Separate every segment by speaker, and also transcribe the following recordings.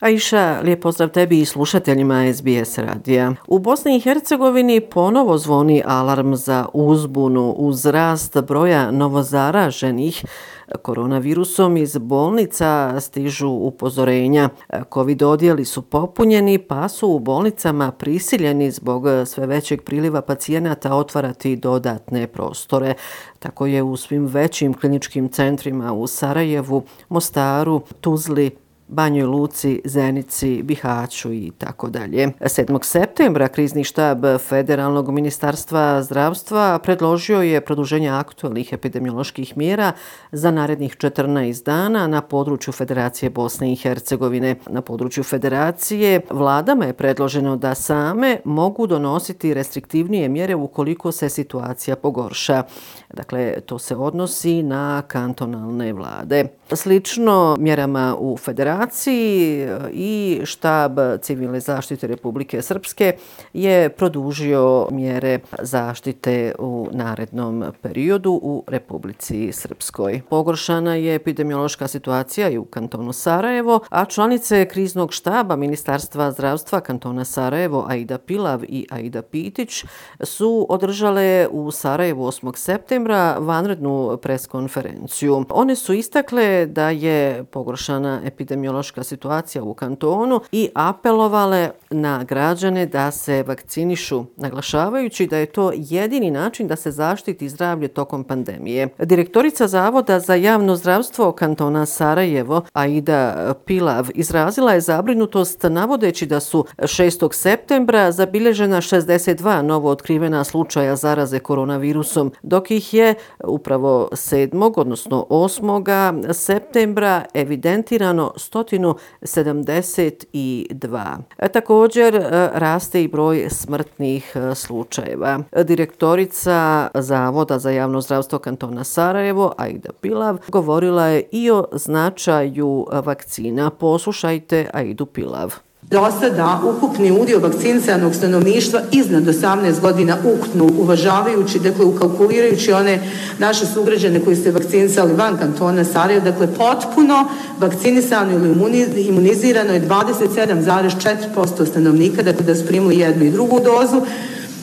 Speaker 1: Aisha, lijep pozdrav tebi i slušateljima SBS radija. U Bosni i Hercegovini ponovo zvoni alarm za uzbunu uz rast broja novozaraženih koronavirusom iz bolnica stižu upozorenja. Covid odjeli su popunjeni pa su u bolnicama prisiljeni zbog sve većeg priliva pacijenata otvarati dodatne prostore. Tako je u svim većim kliničkim centrima u Sarajevu, Mostaru, Tuzli, Banjoj Luci, Zenici, Bihaću i tako dalje. 7. septembra krizni štab Federalnog ministarstva zdravstva predložio je produženje aktualnih epidemioloških mjera za narednih 14 dana na području Federacije Bosne i Hercegovine. Na području Federacije vladama je predloženo da same mogu donositi restriktivnije mjere ukoliko se situacija pogorša. Dakle, to se odnosi na kantonalne vlade. Slično mjerama u Federaciji eh, i štab civilne zaštite Republike Srpske je produžio mjere zaštite u narednom periodu u Republici Srpskoj. Pogoršana je epidemiološka situacija i u kantonu Sarajevo, a članice kriznog štaba Ministarstva zdravstva kantona Sarajevo Aida Pilav i Aida Pitić su održale u Sarajevu 8. septembra vanrednu preskonferenciju. One su istakle da je pogoršana epidemiološka situacija u kantonu i apelovale na građane da se vakcinišu, naglašavajući da je to jedini način da se zaštiti zdravlje tokom pandemije. Direktorica Zavoda za javno zdravstvo kantona Sarajevo, Aida Pilav, izrazila je zabrinutost navodeći da su 6. septembra zabilježena 62 novo otkrivena slučaja zaraze koronavirusom, dok ih je upravo 7. odnosno 8 septembra evidentirano 172. E, također e, raste i broj smrtnih e, slučajeva. Direktorica Zavoda za javno zdravstvo kantona Sarajevo, Aida Pilav, govorila je i o značaju vakcina. Poslušajte Aidu Pilav.
Speaker 2: Do sada ukupni udio vakcinisanog stanovništva iznad 18 godina ukupno uvažavajući, dakle ukalkulirajući one naše sugrađane koji se vakcinisali van kantona Sarajeva, dakle potpuno vakcinisano ili imunizirano je 27,4% stanovnika, dakle da su primili jednu i drugu dozu,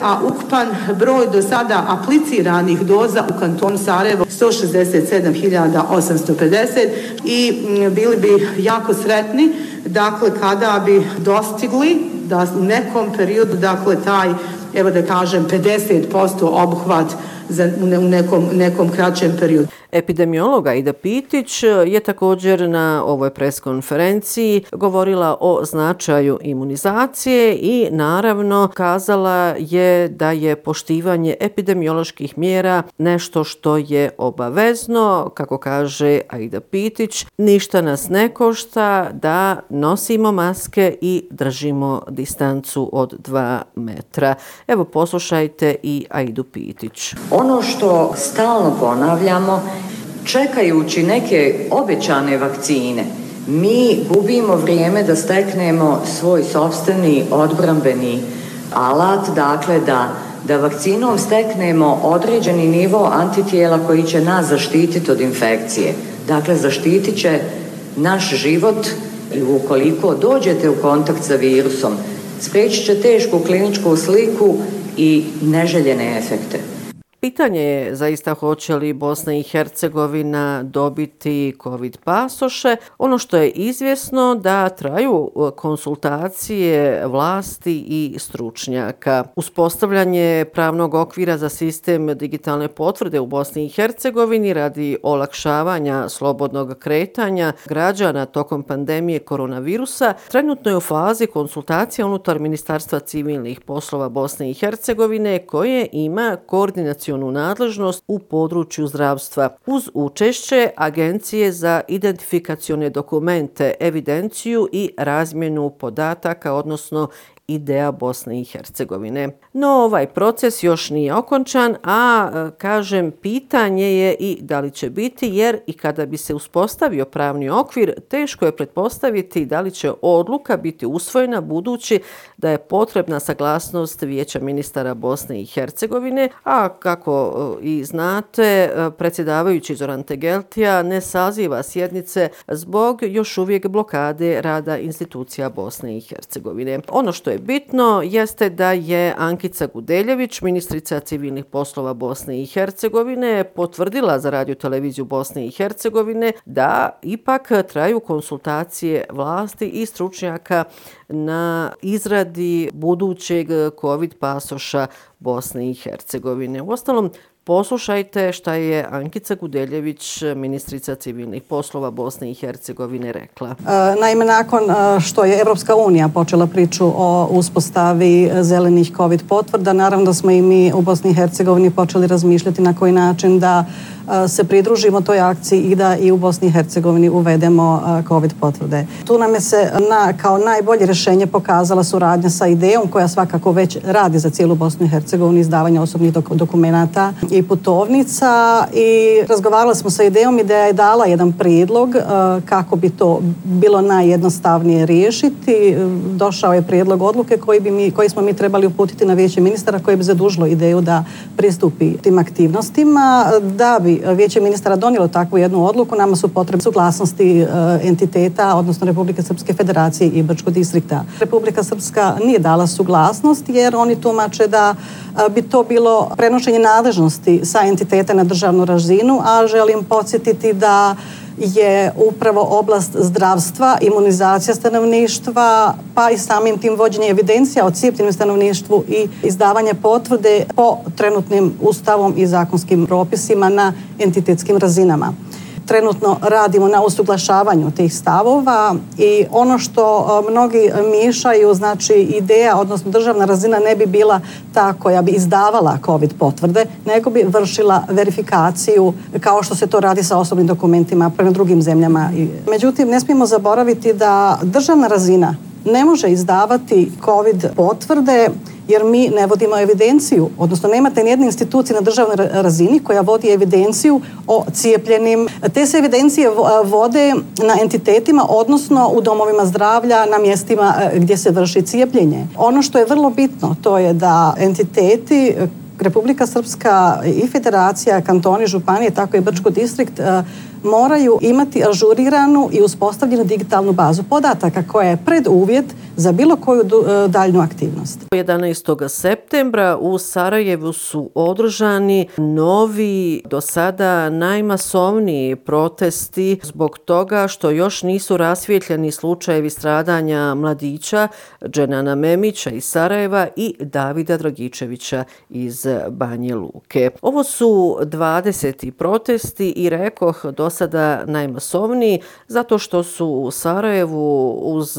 Speaker 2: a ukupan broj do sada apliciranih doza u kanton Sarajevo 167.850 i mm, bili bi jako sretni dakle kada bi dostigli da u nekom periodu dakle taj evo da kažem 50% obuhvat za, u nekom, nekom kraćem periodu.
Speaker 1: Epidemiologa Ida Pitić je također na ovoj preskonferenciji govorila o značaju imunizacije i naravno kazala je da je poštivanje epidemioloških mjera nešto što je obavezno, kako kaže Aida Pitić, ništa nas ne košta da nosimo maske i držimo distancu od 2 metra. Evo poslušajte i Aidu Pitić.
Speaker 3: Ono što stalno ponavljamo čekajući neke obećane vakcine, mi gubimo vrijeme da steknemo svoj sobstveni odbrambeni alat, dakle da, da vakcinom steknemo određeni nivo antitijela koji će nas zaštititi od infekcije. Dakle, zaštitit će naš život i ukoliko dođete u kontakt sa virusom, spriječit će tešku kliničku sliku i neželjene efekte.
Speaker 1: Pitanje je zaista hoće li Bosna i Hercegovina dobiti COVID pasoše. Ono što je izvjesno da traju e, konsultacije vlasti i stručnjaka. Uspostavljanje pravnog okvira za sistem digitalne potvrde u Bosni i Hercegovini radi olakšavanja slobodnog kretanja građana tokom pandemije koronavirusa trenutno je u fazi konsultacija unutar Ministarstva civilnih poslova Bosne i Hercegovine koje ima koordinaciju koordinacionu nadležnost u području zdravstva. Uz učešće Agencije za identifikacione dokumente, evidenciju i razmjenu podataka, odnosno ideja Bosne i Hercegovine. No ovaj proces još nije okončan, a e, kažem pitanje je i da li će biti jer i kada bi se uspostavio pravni okvir, teško je pretpostaviti da li će odluka biti usvojena budući da je potrebna saglasnost Vijeća ministara Bosne i Hercegovine, a kako e, i znate, e, predsjedavajući Zoran Tegeltija ne saziva sjednice zbog još uvijek blokade rada institucija Bosne i Hercegovine. Ono što je bitno jeste da je Ankica Gudeljević, ministrica civilnih poslova Bosne i Hercegovine, potvrdila za radio televiziju Bosne i Hercegovine da ipak traju konsultacije vlasti i stručnjaka na izradi budućeg COVID pasoša Bosne i Hercegovine. U ostalom, Poslušajte šta je Ankica Gudeljević, ministrica civilnih poslova Bosne i Hercegovine, rekla. E,
Speaker 4: naime, nakon e, što je Evropska unija počela priču o uspostavi zelenih COVID potvrda, naravno da smo i mi u Bosni i Hercegovini počeli razmišljati na koji način da se pridružimo toj akciji i da i u Bosni i Hercegovini uvedemo COVID potvrde. Tu nam je se na, kao najbolje rešenje pokazala suradnja sa idejom koja svakako već radi za cijelu Bosnu i Hercegovini izdavanja osobnih dokumenata i putovnica i razgovarali smo sa idejom i da je dala jedan prijedlog kako bi to bilo najjednostavnije riješiti. Došao je prijedlog odluke koji, bi mi, koji smo mi trebali uputiti na vijeće ministara koje bi zadužilo ideju da pristupi tim aktivnostima da bi vijeće ministara donijelo takvu jednu odluku, nama su potrebne suglasnosti e, entiteta, odnosno Republike Srpske federacije i Brčkog distrikta. Republika Srpska nije dala suglasnost jer oni tumače da e, bi to bilo prenošenje nadležnosti sa entiteta na državnu razinu, a želim podsjetiti da je upravo oblast zdravstva, imunizacija stanovništva, pa i samim tim vođenje evidencija o cijepljenom stanovništvu i izdavanje potvrde po trenutnim ustavom i zakonskim propisima na entitetskim razinama trenutno radimo na usuglašavanju tih stavova i ono što e, mnogi mišaju, znači ideja, odnosno državna razina ne bi bila ta koja bi izdavala COVID potvrde, nego bi vršila verifikaciju kao što se to radi sa osobnim dokumentima prema drugim zemljama. Međutim, ne smijemo zaboraviti da državna razina ne može izdavati COVID potvrde jer mi ne vodimo evidenciju, odnosno nemate nijedne institucije na državnoj razini koja vodi evidenciju o cijepljenim. Te se evidencije vode na entitetima, odnosno u domovima zdravlja na mjestima gdje se vrši cijepljenje. Ono što je vrlo bitno, to je da entiteti Republika Srpska i Federacija, kantoni, županije, tako i Brčko distrikt moraju imati ažuriranu i uspostavljenu digitalnu bazu podataka koja je preduvjet za bilo koju e, daljnu aktivnost.
Speaker 1: 11. septembra u Sarajevu su održani novi, do sada najmasovniji protesti zbog toga što još nisu rasvjetljeni slučajevi stradanja mladića Dženana Memića iz Sarajeva i Davida Dragičevića iz Banje Luke. Ovo su 20. protesti i rekoh do sada najmasovniji zato što su u Sarajevu uz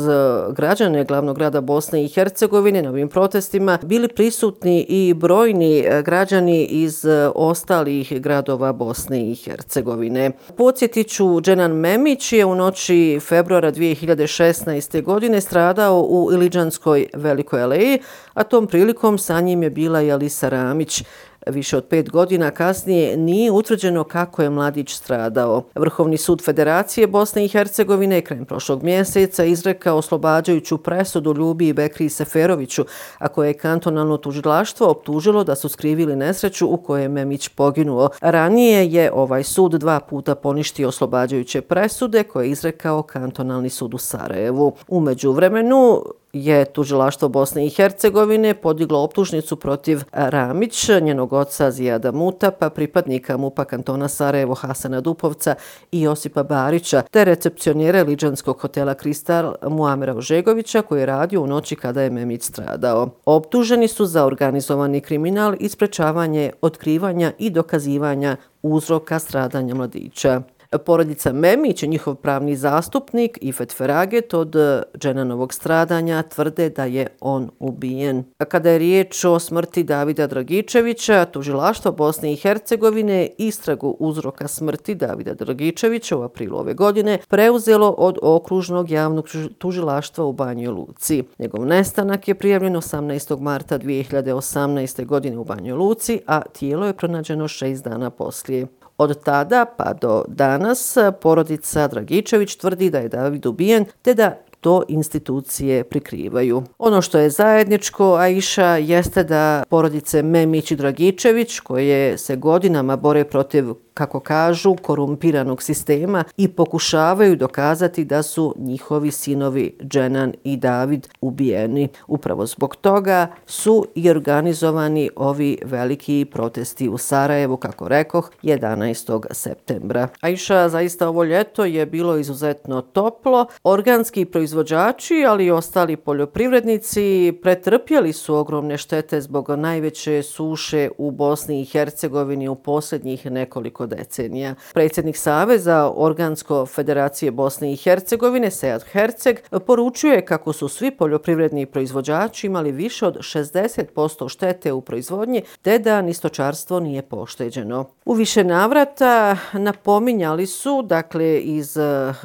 Speaker 1: građane glavnog grada Bosne i Hercegovine na ovim protestima bili prisutni i brojni e, građani iz e, ostalih gradova Bosne i Hercegovine. Podsjetiću, Dženan Memić je u noći februara 2016. godine stradao u Iliđanskoj Velikoj aleji, a tom prilikom sa njim je bila i Alisa Ramić. Više od pet godina kasnije nije utvrđeno kako je mladić stradao. Vrhovni sud Federacije Bosne i Hercegovine krajem prošlog mjeseca izrekao oslobađajuću presudu Ljubi i Bekri Seferoviću, a koje je kantonalno tužilaštvo optužilo da su skrivili nesreću u kojoj je Memić poginuo. Ranije je ovaj sud dva puta poništio oslobađajuće presude koje je izrekao kantonalni sud u Sarajevu. Umeđu vremenu, je tužilaštvo Bosne i Hercegovine podiglo optužnicu protiv e, Ramić, njenog oca Zijada Mutapa, pripadnika MUPA kantona Sarajevo Hasana Dupovca i Josipa Barića, te recepcionjera Liđanskog hotela Kristal Muamera Ožegovića koji je radio u noći kada je Memić stradao. Optuženi su za organizovani kriminal, isprečavanje, otkrivanja i dokazivanja uzroka stradanja mladića. Porodica Memić, njihov pravni zastupnik Ifet Feraget od e, dženanovog stradanja tvrde da je on ubijen. Kada je riječ o smrti Davida Dragičevića, tužilaštvo Bosne i Hercegovine istragu uzroka smrti Davida Dragičevića u aprilu ove godine preuzelo od okružnog javnog tužilaštva u Banjoj Luci. Njegov nestanak je prijavljen 18. marta 2018. godine u Banjoj Luci, a tijelo je pronađeno šest dana poslije. Od tada pa do danas porodica Dragičević tvrdi da je David ubijen te da to institucije prikrivaju. Ono što je zajedničko, Aisha, jeste da porodice Memić i Dragičević, koje se godinama bore protiv kako kažu, korumpiranog sistema i pokušavaju dokazati da su njihovi sinovi Dženan i David ubijeni. Upravo zbog toga su i organizovani ovi veliki protesti u Sarajevu, kako rekoh, 11. septembra. Aisha, zaista ovo ljeto je bilo izuzetno toplo. Organski proizvođači, ali i ostali poljoprivrednici pretrpjeli su ogromne štete zbog najveće suše u Bosni i Hercegovini u posljednjih nekoliko decenija. Predsjednik Saveza Organsko federacije Bosne i Hercegovine, Sead Herceg, poručuje kako su svi poljoprivredni proizvođači imali više od 60% štete u proizvodnji, te da nistočarstvo nije pošteđeno. U više navrata napominjali su, dakle, iz uh,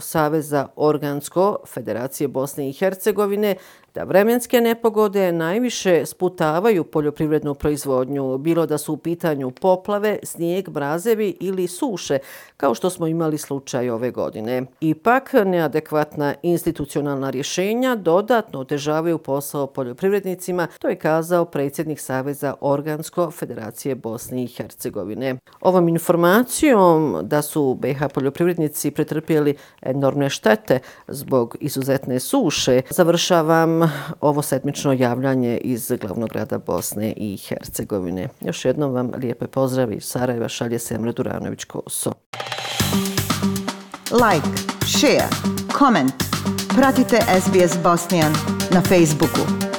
Speaker 1: Saveza Organsko federacije Bosne i Hercegovine, da vremenske nepogode najviše sputavaju poljoprivrednu proizvodnju, bilo da su u pitanju poplave, snijeg, mrazevi ili suše, kao što smo imali slučaj ove godine. Ipak, neadekvatna institucionalna rješenja dodatno otežavaju posao poljoprivrednicima, to je kazao predsjednik Saveza Organsko Federacije Bosne i Hercegovine. Ovom informacijom da su BH poljoprivrednici pretrpjeli enormne štete zbog izuzetne suše, završavam ovo sedmično javljanje iz glavnog grada Bosne i Hercegovine. Još jednom vam lijepe pozdravi iz Sarajeva, šalje se Emre Duranović-Koso.
Speaker 5: Like, share, comment. Pratite SBS Bosnian na Facebooku.